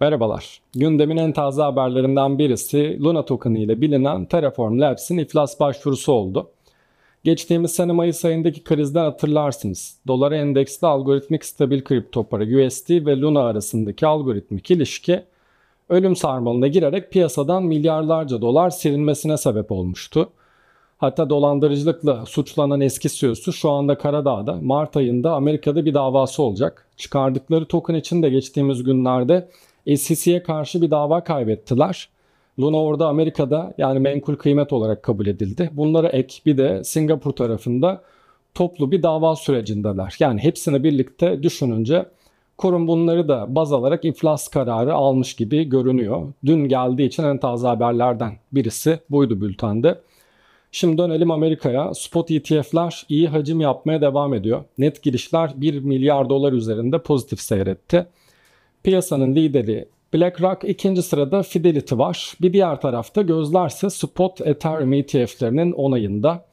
Merhabalar. Gündemin en taze haberlerinden birisi Luna Token ile bilinen Terraform Labs'in iflas başvurusu oldu. Geçtiğimiz sene Mayıs ayındaki krizden hatırlarsınız. Dolara endeksli algoritmik stabil kripto para USD ve Luna arasındaki algoritmik ilişki ölüm sarmalına girerek piyasadan milyarlarca dolar silinmesine sebep olmuştu. Hatta dolandırıcılıkla suçlanan eski CEO'su şu anda Karadağ'da Mart ayında Amerika'da bir davası olacak. Çıkardıkları token için de geçtiğimiz günlerde SEC'ye karşı bir dava kaybettiler. Luna orada Amerika'da yani menkul kıymet olarak kabul edildi. Bunlara ek bir de Singapur tarafında toplu bir dava sürecindeler. Yani hepsini birlikte düşününce kurum bunları da baz alarak iflas kararı almış gibi görünüyor. Dün geldiği için en taze haberlerden birisi buydu bültende. Şimdi dönelim Amerika'ya. Spot ETF'ler iyi hacim yapmaya devam ediyor. Net girişler 1 milyar dolar üzerinde pozitif seyretti. Piyasanın lideri BlackRock ikinci sırada Fidelity var. Bir diğer tarafta gözlerse Spot Ethereum ETF'lerinin onayında.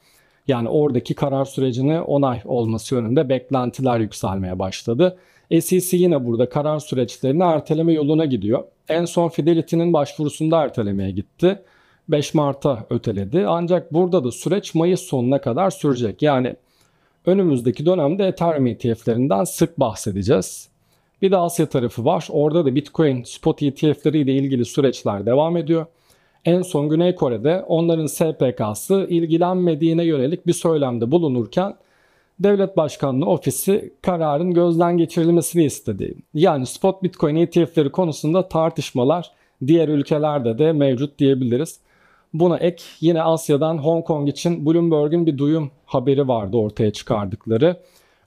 Yani oradaki karar sürecine onay olması yönünde beklentiler yükselmeye başladı. SEC yine burada karar süreçlerini erteleme yoluna gidiyor. En son Fidelity'nin başvurusunda ertelemeye gitti. 5 Mart'a öteledi. Ancak burada da süreç Mayıs sonuna kadar sürecek. Yani önümüzdeki dönemde Ethereum ETF'lerinden sık bahsedeceğiz. Bir de Asya tarafı var. Orada da Bitcoin spot ETF'leri ile ilgili süreçler devam ediyor. En son Güney Kore'de onların SPK'sı ilgilenmediğine yönelik bir söylemde bulunurken Devlet Başkanlığı Ofisi kararın gözden geçirilmesini istedi. Yani spot Bitcoin ETF'leri konusunda tartışmalar diğer ülkelerde de mevcut diyebiliriz. Buna ek yine Asya'dan Hong Kong için Bloomberg'in bir duyum haberi vardı ortaya çıkardıkları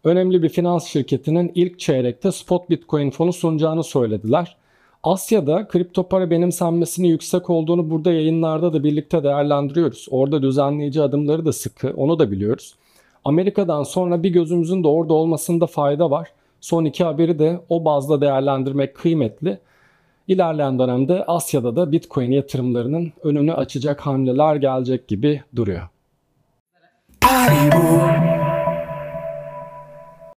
önemli bir finans şirketinin ilk çeyrekte spot bitcoin fonu sunacağını söylediler. Asya'da kripto para benimsenmesinin yüksek olduğunu burada yayınlarda da birlikte değerlendiriyoruz. Orada düzenleyici adımları da sıkı, onu da biliyoruz. Amerika'dan sonra bir gözümüzün de orada olmasında fayda var. Son iki haberi de o bazda değerlendirmek kıymetli. İlerleyen dönemde Asya'da da Bitcoin yatırımlarının önünü açacak hamleler gelecek gibi duruyor. Party